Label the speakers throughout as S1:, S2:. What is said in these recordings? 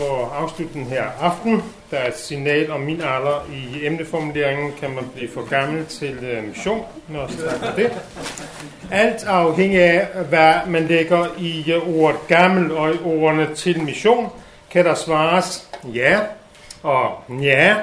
S1: For afslutningen her aften, der er et signal om min alder i emneformuleringen, kan man blive for gammel til uh, mission, når snakker det. Alt afhængig af, hvad man lægger i uh, ordet gammel og i ordene til mission, kan der svares ja, og ja,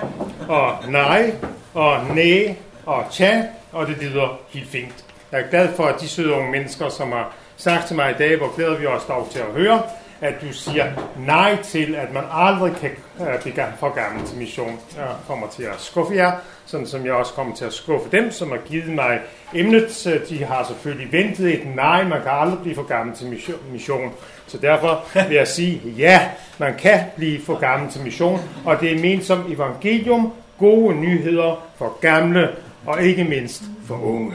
S1: og nej, og næ, og tja, og det lyder helt fint. Jeg er glad for, at de søde unge mennesker, som har sagt til mig i dag, hvor glæder vi os dog til at høre, at du siger nej til, at man aldrig kan øh, blive for gammel til mission. Jeg kommer til at skuffe jer, sådan som jeg også kommer til at skuffe dem, som har givet mig emnet. De har selvfølgelig ventet et nej, man kan aldrig blive for gammel til mission. Så derfor vil jeg sige, ja, man kan blive for gammel til mission, og det er ment som evangelium, gode nyheder for gamle og ikke mindst for unge.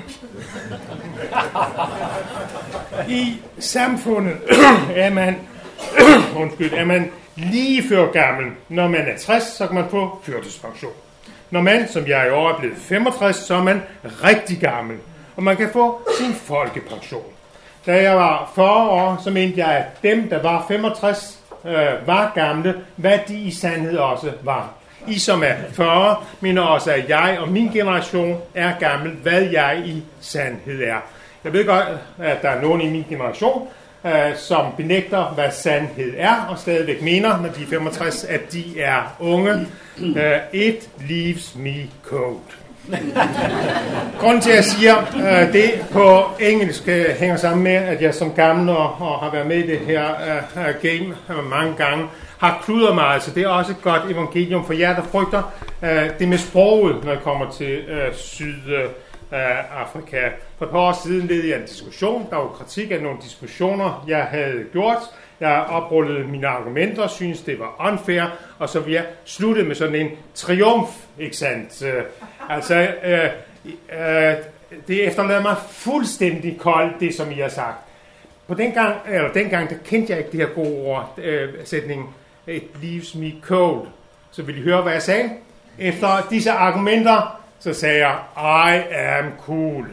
S1: I samfundet er man undskyld, er man lige før gammel. Når man er 60, så kan man få førtidspension. Når man, som jeg i år er blevet 65, så er man rigtig gammel, og man kan få sin folkepension. Da jeg var 40 år, så mente jeg, at dem, der var 65, øh, var gamle, hvad de i sandhed også var. I som er 40, mener også, at jeg og min generation er gammel, hvad jeg i sandhed er. Jeg ved godt, at der er nogen i min generation, øh, som benægter, hvad sandhed er, og stadigvæk mener, når de er 65, at de er unge. Uh, it leaves me cold. Grunden til, at jeg siger øh, det på engelsk, øh, hænger sammen med, at jeg som gammel og, og har været med i det her game mange gange, har kludret mig. Altså, det er også et godt evangelium for jer, der frygter uh, det med sproget, når jeg kommer til uh, syd af Afrika. For et par år siden ledte jeg en diskussion. Der var kritik af nogle diskussioner, jeg havde gjort. Jeg oprullede mine argumenter, synes det var unfair, og så vil jeg slutte med sådan en triumf, ikke sandt? Øh, altså, øh, øh, det efterlader mig fuldstændig koldt, det som I har sagt. På den gang, eller dengang, der kendte jeg ikke det her gode ord, øh, sætning, it leaves me cold. Så vil I høre, hvad jeg sagde? Efter disse argumenter, så sagde jeg, I am cool.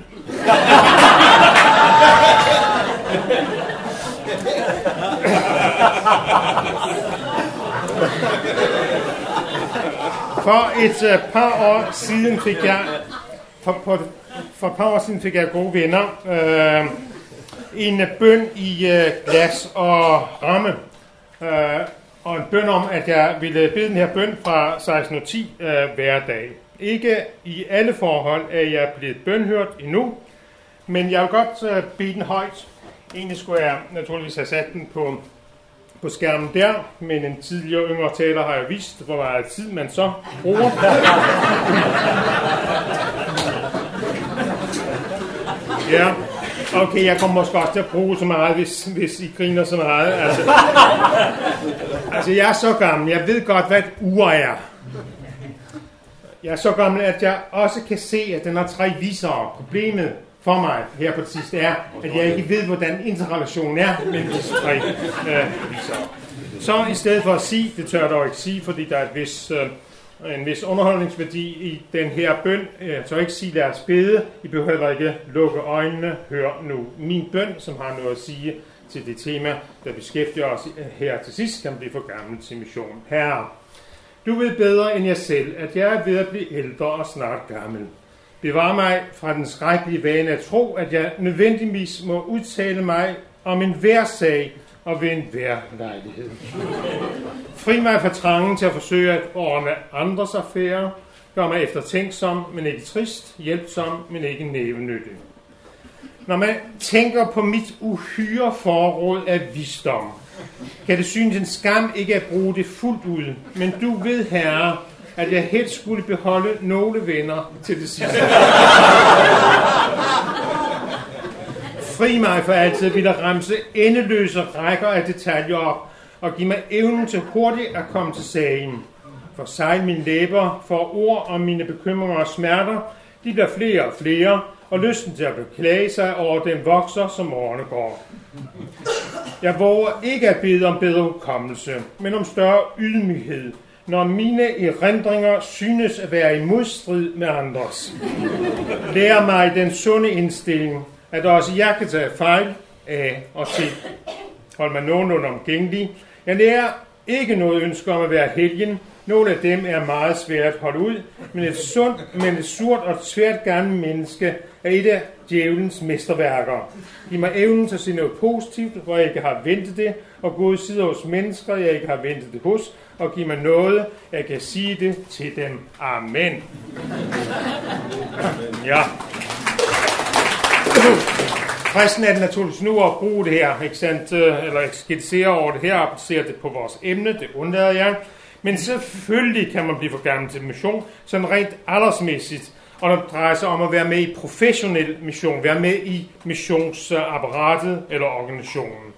S1: For et uh, par år siden fik jeg for, for, for et par år siden fik jeg gode venner. øh, en bøn i øh, glas og ramme. Øh, og en bøn om, at jeg ville bede den her bøn fra 1610 øh, hver dag. Ikke i alle forhold er jeg blevet bønhørt endnu, men jeg vil godt øh, bede den højt. Egentlig skulle jeg naturligvis have sat den på, på skærmen der, men en tidligere yngre taler har jeg vist, hvor meget tid man så bruger. ja, okay, jeg kommer måske også til at bruge så meget, hvis, hvis I griner så meget. Altså, altså, jeg er så gammel, jeg ved godt, hvad et ur er. Jeg er så gammel, at jeg også kan se, at den har tre visere. Problemet for mig her på det sidste er, at jeg ikke ved, hvordan interrelationen er mellem disse tre øh, visere. Så i stedet for at sige, det tør jeg dog ikke sige, fordi der er et vis, øh, en vis underholdningsværdi i den her bøn, jeg tør ikke sige, lad os bede. I behøver ikke lukke øjnene. Hør nu min bøn, som har noget at sige til det tema, der beskæftiger os her til sidst, kan blive for gammel til mission. Herre, du ved bedre end jeg selv, at jeg er ved at blive ældre og snart gammel. Bevar mig fra den skrækkelige vane at tro, at jeg nødvendigvis må udtale mig om en hver sag og ved en hver lejlighed. Fri mig fra trangen til at forsøge at ordne andres affærer. Gør mig eftertænksom, men ikke trist. Hjælpsom, men ikke nævenyttig. Når man tænker på mit uhyre forråd af visdom, kan det synes en skam ikke at bruge det fuldt ud, men du ved, herre, at jeg helst skulle beholde nogle venner til det sidste. Fri mig for altid vil der ramse endeløse rækker af detaljer op, og give mig evnen til hurtigt at komme til sagen. For sejl mine læber for ord om mine bekymringer og smerter, de bliver flere og flere, og lysten til at beklage sig over den vokser, som årene går. Jeg våger ikke at bede om bedre hukommelse, men om større ydmyghed, når mine erindringer synes at være i modstrid med andres. Lær mig den sunde indstilling, at også jeg kan tage fejl af og til. Hold mig nogenlunde omgængelig. Jeg lærer ikke noget ønske om at være helgen. Nogle af dem er meget svære at holde ud, men et sundt, men et surt og svært gerne menneske er et af djævelens mesterværker. Giv mig evnen til at se noget positivt, hvor jeg ikke har ventet det, og gode sider hos mennesker, jeg ikke har ventet det hos, og giv mig noget, jeg kan sige det til dem. Amen. Ja. Fristen er det naturligvis nu at bruge det her, ikke sandt? Øh, eller skitsere over det her, og se det på vores emne, det undlader jeg. Men selvfølgelig kan man blive for gammel til mission, sådan rent aldersmæssigt, og når det drejer sig om at være med i professionel mission, være med i missionsapparatet eller organisationen.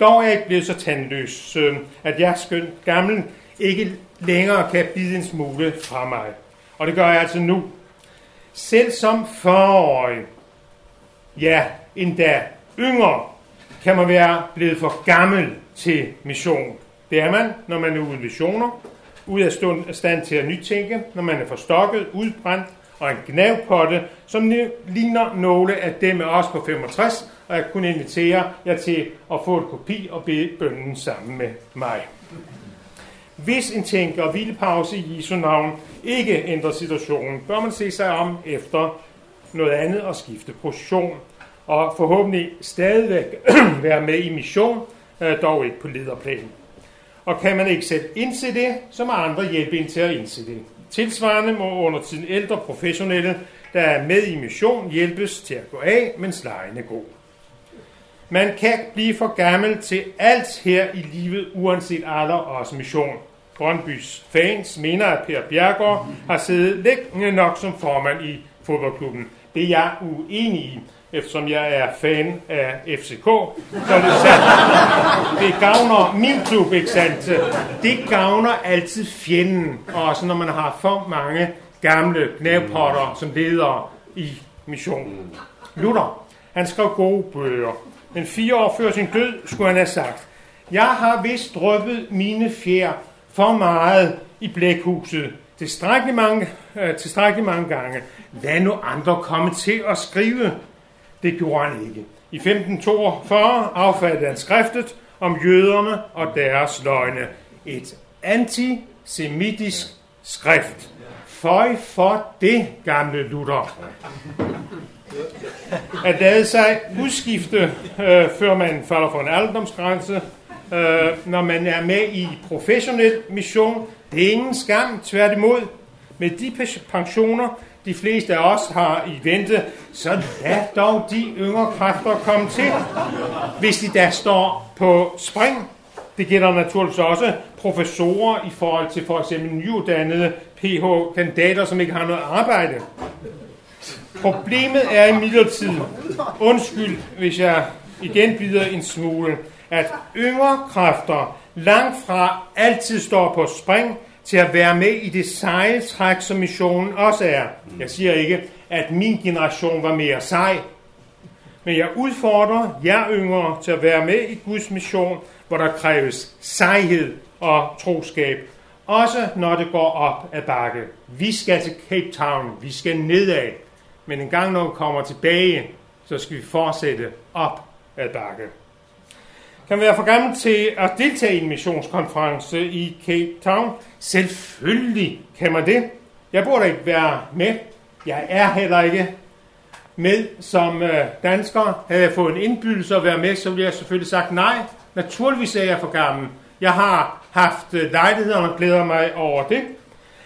S1: Dog er jeg ikke blevet så tandløs, at jeg skønt gammel ikke længere kan bide en smule fra mig. Og det gør jeg altså nu. Selv som 40-årig, ja, endda yngre, kan man være blevet for gammel til mission. Det er man, når man er uden visioner, ude af stand til at nytænke, når man er forstokket, udbrændt og en gnavpotte, som ligner nogle af dem af os på 65, og jeg kunne invitere jer til at få et kopi og bede bønden sammen med mig. Hvis en tænker og hvilepause i Jesu navn ikke ændrer situationen, bør man se sig om efter noget andet og skifte position, og forhåbentlig stadigvæk være med i mission, øh, dog ikke på lederplan. Og kan man ikke selv indse det, så må andre hjælpe ind til at indse det. Tilsvarende må under tiden ældre professionelle, der er med i mission, hjælpes til at gå af, mens lejen er god. Man kan blive for gammel til alt her i livet, uanset alder og også mission. Brøndbys fans mener, at Per Bjergård har siddet længe nok som formand i fodboldklubben. Det er jeg uenig i eftersom jeg er fan af FCK. Så det, sandt. det gavner min klub, ikke sandt? Det gavner altid fjenden, også når man har for mange gamle knæpotter som leder i missionen. Luther, han skrev gode bøger. Men fire år før sin død skulle han have sagt, jeg har vist drøbet mine fjer for meget i blækhuset tilstrækkeligt mange, øh, tilstrækkeligt mange gange. Lad nu andre komme til at skrive. Det gjorde han ikke. I 1542 affattede han skriftet om jøderne og deres løgne. Et antisemitisk skrift. Føj for det, gamle Luther. At lade sig udskifte, øh, før man falder for en alderdomsgrænse, øh, når man er med i professionel mission, det er ingen skam, tværtimod. Med de pensioner, de fleste af os har i vente, så lad dog de yngre kræfter komme til, hvis de der står på spring. Det gælder naturligvis også professorer i forhold til for eksempel nyuddannede PH-kandidater, som ikke har noget arbejde. Problemet er imidlertid, undskyld hvis jeg igen bider en smule, at yngre kræfter langt fra altid står på spring, til at være med i det seje træk, som missionen også er. Jeg siger ikke, at min generation var mere sej, men jeg udfordrer jer yngre til at være med i Guds mission, hvor der kræves sejhed og troskab, også når det går op ad bakke. Vi skal til Cape Town, vi skal nedad, men en gang når vi kommer tilbage, så skal vi fortsætte op ad bakke kan være for gammel til at deltage i en missionskonference i Cape Town? Selvfølgelig kan man det. Jeg burde ikke være med. Jeg er heller ikke med som øh, dansker. Havde jeg fået en indbydelse at være med, så ville jeg selvfølgelig sagt nej. Naturligvis er jeg for gammel. Jeg har haft øh, lejligheder og glæder mig over det.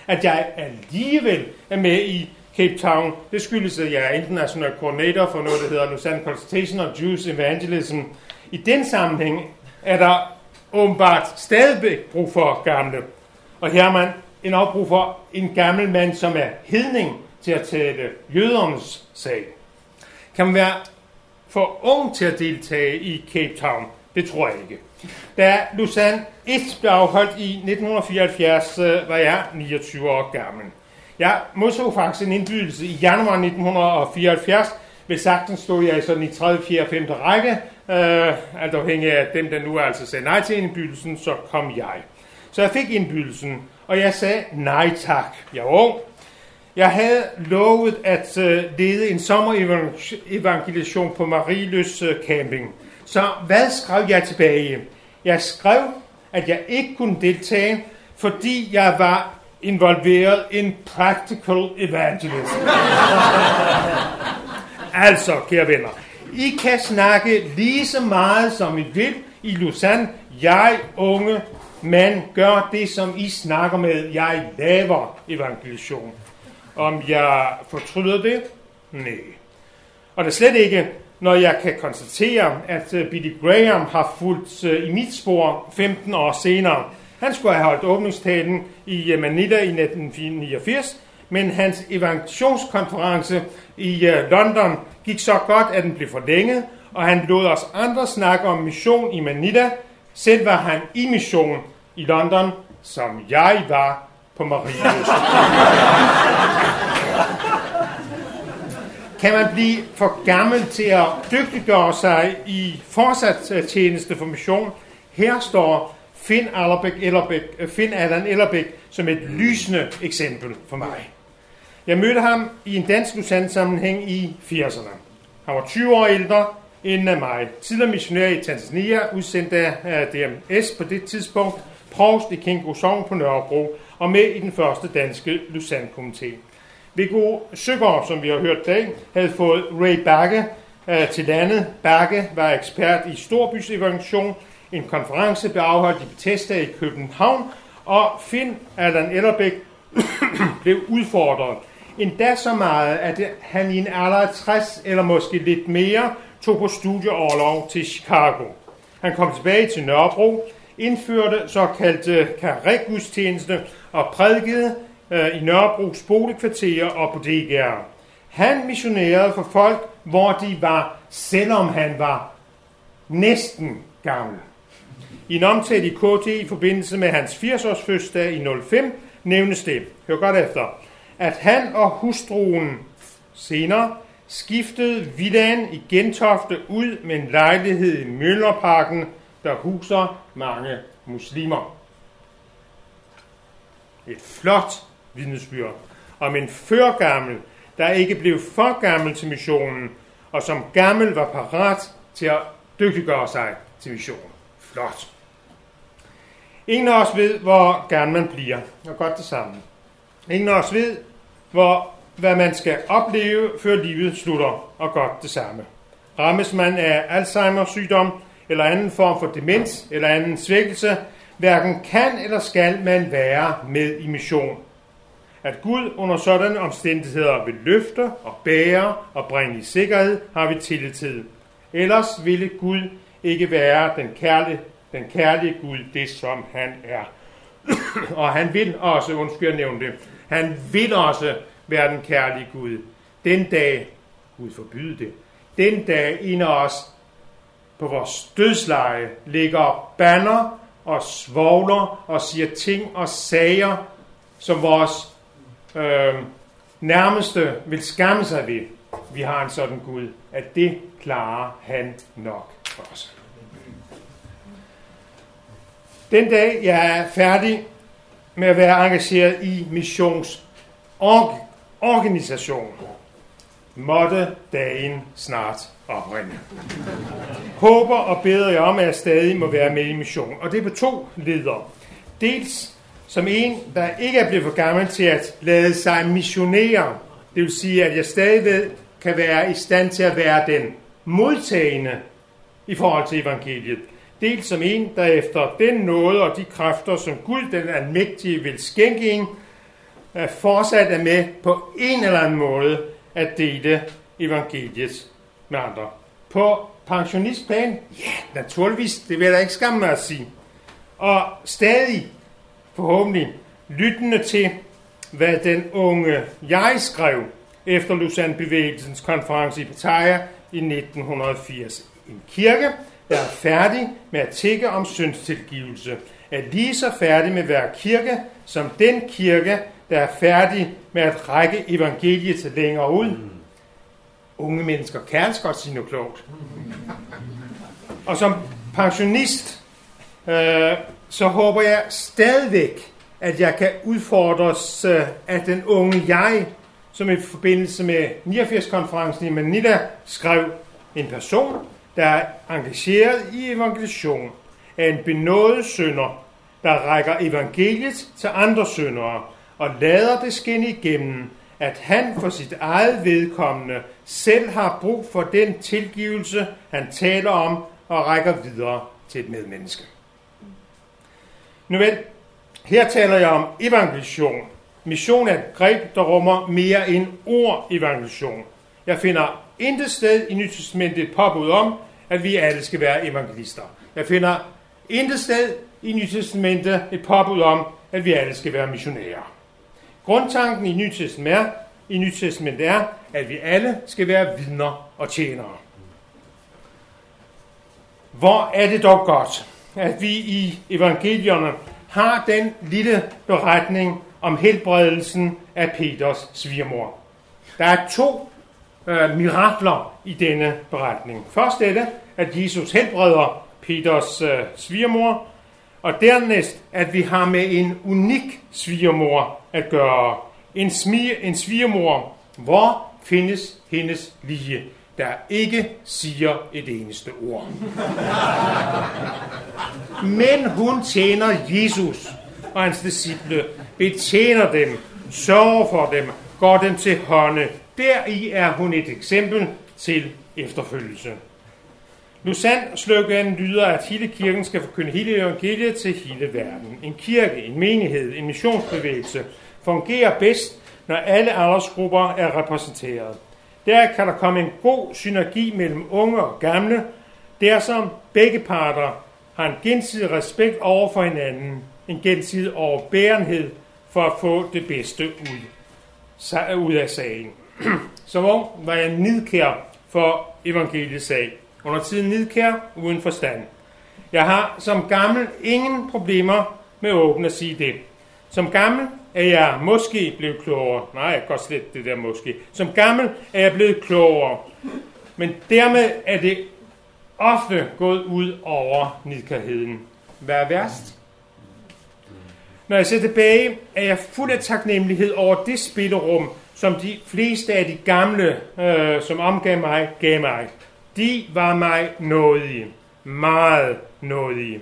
S1: At jeg alligevel er med i Cape Town, det skyldes, at jeg er international koordinator for noget, der hedder Lausanne Consultation of Jews Evangelism, i den sammenhæng er der åbenbart stadig brug for gamle. Og her har man en opbrug for en gammel mand, som er hedning til at tale jødernes sag. Kan man være for ung til at deltage i Cape Town? Det tror jeg ikke. Da Lausanne 1 blev afholdt i 1974, øh, var jeg 29 år gammel. Jeg modtog faktisk en indbydelse i januar 1974. Ved sagtens stod jeg sådan i 3., 4. og 5. række, Øh, alt afhængig af dem, der nu altså sagde nej til indbydelsen, så kom jeg. Så jeg fik indbydelsen, og jeg sagde nej tak. Jeg var ung. Jeg havde lovet at øh, lede en sommerevangelisation på Mariløs øh, camping. Så hvad skrev jeg tilbage? Jeg skrev, at jeg ikke kunne deltage, fordi jeg var involveret in practical evangelism. altså, kære venner, i kan snakke lige så meget som I vil i Lausanne. Jeg, unge mand, gør det, som I snakker med. Jeg laver evangelisation. Om jeg fortryder det? Nej. Og det er slet ikke, når jeg kan konstatere, at øh, Billy Graham har fulgt øh, i mit spor 15 år senere. Han skulle have holdt åbningstalen i øh, Manila i 1989, men hans evangelisationskonference i øh, London gik så godt, at den blev forlænget, og han lod os andre snakke om mission i Manila. Selv var han i mission i London, som jeg var på Marius. kan man blive for gammel til at dygtiggøre sig i fortsat øh, tjeneste for mission? Her står Finn, Allerbæk, Ellerbæk, øh, Finn Allan Ellerbæk som et lysende eksempel for mig. Jeg mødte ham i en dansk sammenhæng i 80'erne. Han var 20 år ældre end af mig. Tidligere missionær i Tanzania, udsendt af DMS på det tidspunkt, provst i Kingo Sogn på Nørrebro, og med i den første danske Lusanne-komité. Viggo Søgaard, som vi har hørt dag, havde fået Ray Bakke øh, til landet. Bakke var ekspert i Storbys. En konference blev afholdt i Bethesda i København, og Finn Allan Ellerbæk blev udfordret. Endda så meget, at han i en alder af 60 eller måske lidt mere tog på studieoverlov til Chicago. Han kom tilbage til Nørrebro, indførte såkaldte karregudstjeneste og prædikede øh, i Nørrebros boligkvarterer og bodegaer. Han missionerede for folk, hvor de var, selvom han var næsten gammel. I en omtale i KT i forbindelse med hans 80-års fødselsdag i 05 nævnes det, hør godt efter, at han og hustruen senere skiftede villaen i Gentofte ud med en lejlighed i Møllerparken, der huser mange muslimer. Et flot vidnesbyrd om en førgammel, der ikke blev for gammel til missionen, og som gammel var parat til at dygtiggøre sig til missionen. Flot. Ingen af os ved, hvor gammel man bliver, og godt det samme. Ingen af os ved, hvor, hvad man skal opleve, før livet slutter, og godt det samme. Rammes man af Alzheimer's sygdom, eller anden form for demens, eller anden svækkelse, hverken kan eller skal man være med i mission at Gud under sådanne omstændigheder vil løfte og bære og bringe i sikkerhed, har vi tillid til. Ellers ville Gud ikke være den kærlige, den kærlige Gud, det som han er. og han vil også, undskyld at nævne det, han vil også være den kærlige Gud. Den dag, Gud forbyde det, den dag en af os på vores dødsleje ligger banner og svogler og siger ting og sager, som vores øh, nærmeste vil skamme sig ved, vi har en sådan Gud, at det klarer han nok for os. Den dag, jeg er færdig med at være engageret i missionsorganisation, måtte dagen snart oprinde. Håber og beder jeg om, at jeg stadig må være med i mission. Og det er på to ledere. Dels som en, der ikke er blevet for gammel til at lade sig missionere. Det vil sige, at jeg stadig kan være i stand til at være den modtagende i forhold til evangeliet. Dels som en, der efter den nåde og de kræfter, som Gud den almægtige vil skænke en, er fortsat er med på en eller anden måde at dele evangeliet med andre. På pensionistplan? Ja, naturligvis. Det vil jeg da ikke skamme mig at sige. Og stadig forhåbentlig lyttende til, hvad den unge jeg skrev efter Lausanne-bevægelsens konference i Pattaya i 1980. En kirke, der er færdig med at tække om syndstilgivelse, er lige så færdig med at være kirke, som den kirke, der er færdig med at række evangeliet til længere ud. Unge mennesker kan altså godt sige noget klogt. Og som pensionist øh, så håber jeg stadigvæk, at jeg kan udfordres øh, af den unge jeg, som i forbindelse med 89-konferencen i Manila skrev en person, der er engageret i evangelisation, er en benådet sønder, der rækker evangeliet til andre syndere og lader det skinne igennem, at han for sit eget vedkommende selv har brug for den tilgivelse, han taler om og rækker videre til et medmenneske. Nu vel, her taler jeg om evangelisation. Mission er et greb, der rummer mere end ord evangelisation. Jeg finder intet sted i Nyt Testamentet et påbud om, at vi alle skal være evangelister. Jeg finder intet sted i Nytestamentet et påbud om, at vi alle skal være missionærer. Grundtanken i Nytestamentet er, i Nytestamentet er, at vi alle skal være vidner og tjenere. Hvor er det dog godt, at vi i evangelierne har den lille beretning om helbredelsen af Peters svigermor. Der er to øh, mirakler i denne beretning. Først dette, at Jesus helbreder Peters øh, svigermor, og dernæst, at vi har med en unik svigermor at gøre. En, smi, en svigermor, hvor findes hendes lige, der ikke siger et eneste ord. Men hun tjener Jesus og hans disciple, betjener dem, sørger for dem, går dem til hånde. Deri er hun et eksempel til efterfølgelse. Lausanne-sloganen lyder, at hele kirken skal forkynde hele evangeliet til hele verden. En kirke, en menighed, en missionsbevægelse fungerer bedst, når alle aldersgrupper er repræsenteret. Der kan der komme en god synergi mellem unge og gamle, der som begge parter har en gensidig respekt over for hinanden, en gensidig overbærenhed for at få det bedste ud, ud af sagen. Som ung var jeg nidkær for evangeliets sag under tiden nidkær, uden forstand. Jeg har som gammel ingen problemer med åbent at sige det. Som gammel er jeg måske blevet klogere. Nej, jeg kan godt slet det der måske. Som gammel er jeg blevet klogere. Men dermed er det ofte gået ud over nidkærheden. Hvad er værst? Når jeg ser tilbage, er jeg fuld af taknemmelighed over det spillerum, som de fleste af de gamle, øh, som omgav mig, gav mig. De var mig nådige. Meget nådige.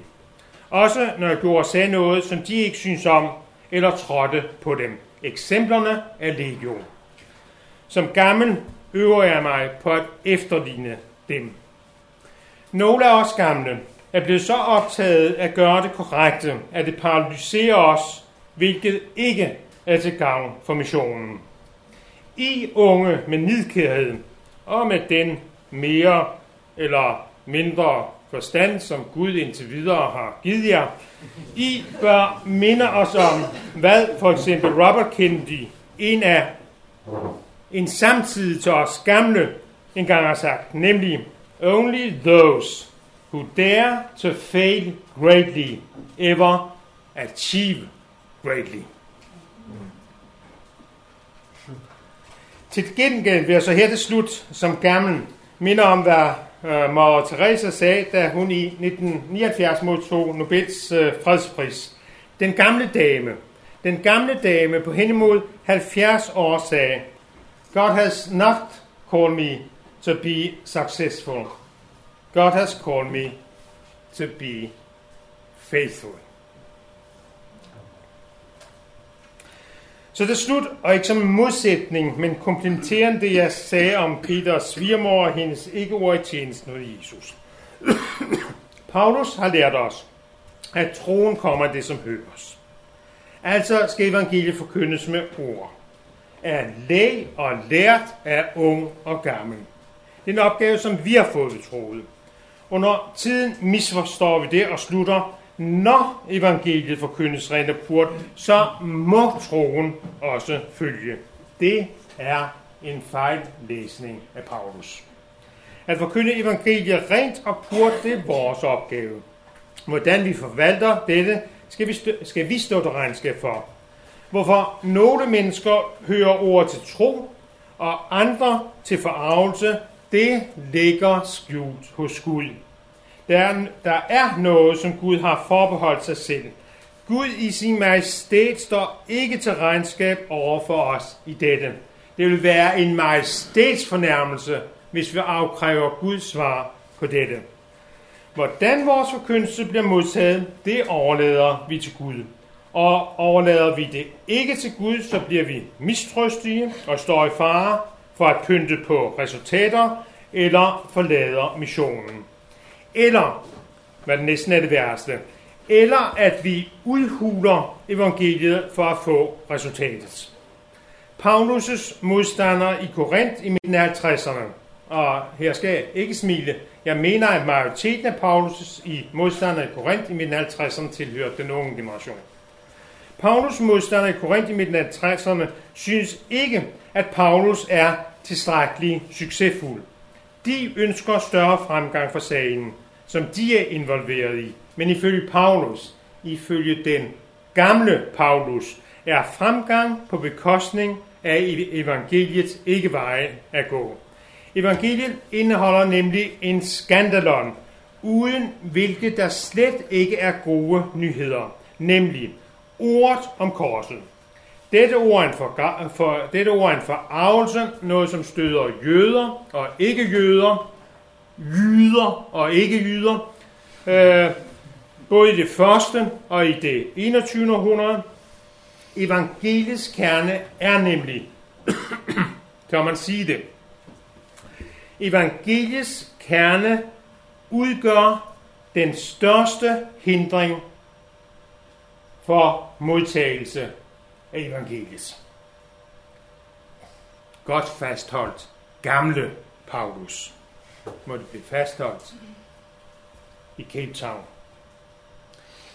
S1: Også når jeg gjorde og sagde noget, som de ikke synes om, eller trådte på dem. Eksemplerne er legion. Som gammel øver jeg mig på at efterligne dem. Nogle af os gamle er blevet så optaget at gøre det korrekte, at det paralyserer os, hvilket ikke er til gavn for missionen. I unge med nidkærhed og med den mere eller mindre forstand, som Gud indtil videre har givet jer. I bør minde os om, hvad for eksempel Robert Kennedy, en af en samtidig til os gamle, engang har sagt, nemlig Only those who dare to fail greatly ever achieve greatly. Til gengæld vil jeg så her til slut som gammel minder om, hvad øh, Maria Teresa sagde, da hun i 1979 modtog Nobels øh, fredspris. Den gamle dame, den gamle dame på henimod 70 år sagde, God has not called me to be successful. God has called me to be faithful. Så det er slut, og ikke som en modsætning, men komplementerende det, jeg sagde om Peters svigermor og hendes ikke ord i tjenesten hos Jesus. Paulus har lært os, at troen kommer af det, som høres. Altså skal evangeliet forkyndes med ord. Er læg og lært af ung og gammel. Det er en opgave, som vi har fået troet. Under tiden misforstår vi det og slutter, når evangeliet forkyndes rent og purt, så må troen også følge. Det er en fejllæsning af Paulus. At forkynde evangeliet rent og purt, det er vores opgave. Hvordan vi forvalter dette, skal vi, stå, skal vi stå til regnskab for. Hvorfor nogle mennesker hører ord til tro, og andre til forarvelse, det ligger skjult hos Gud. Der er, der er noget, som Gud har forbeholdt sig selv. Gud i sin majestæt står ikke til regnskab over for os i dette. Det vil være en majestætsfornærmelse, hvis vi afkræver Guds svar på dette. Hvordan vores forkyndelse bliver modtaget, det overlader vi til Gud. Og overlader vi det ikke til Gud, så bliver vi mistrøstige og står i fare for at pynte på resultater eller forlader missionen. Eller, hvad det næsten er det værste, eller at vi udhuler evangeliet for at få resultatet. Paulus' modstander i Korinth i midten af 50'erne, og her skal jeg ikke smile, jeg mener, at majoriteten af Paulus' i modstander i Korinth i midten af 50'erne tilhørte den unge generation. Paulus' modstander i Korinth i midten af 50'erne synes ikke, at Paulus er tilstrækkelig succesfuld. De ønsker større fremgang for sagen, som de er involveret i. Men ifølge Paulus, ifølge den gamle Paulus, er fremgang på bekostning af evangeliet ikke veje at gå. Evangeliet indeholder nemlig en skandalon, uden hvilket der slet ikke er gode nyheder, nemlig ordet om korset. Dette ord er en, for, for, dette ord er en forarvelse, noget som støder jøder og ikke jøder, jyder og ikke jyder, øh, både i det første og i det 21. århundrede. Evangelisk kerne er nemlig, kan man sige det, evangelisk kerne udgør den største hindring for modtagelse af evangeliet. Godt fastholdt gamle Paulus måtte blive fastholdt i Cape Town.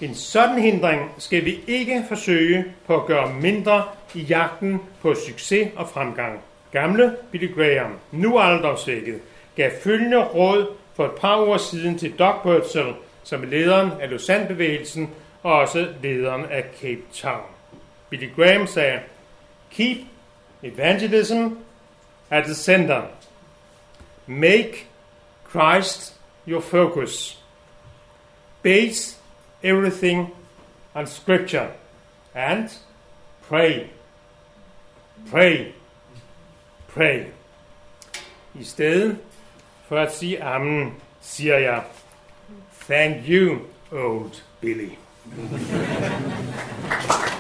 S1: En sådan hindring skal vi ikke forsøge på at gøre mindre i jagten på succes og fremgang. Gamle Billy Graham, nu aldersvækket, gav følgende råd for et par år siden til Doc Burtsell, som er lederen af Lausanne-bevægelsen og også lederen af Cape Town. Billy Graham sagde, Keep evangelism at the center. Make Christ your focus. Base everything on Scripture. And pray. Pray. Pray. I stedet for at sige amen, siger jeg, Thank you, old Billy.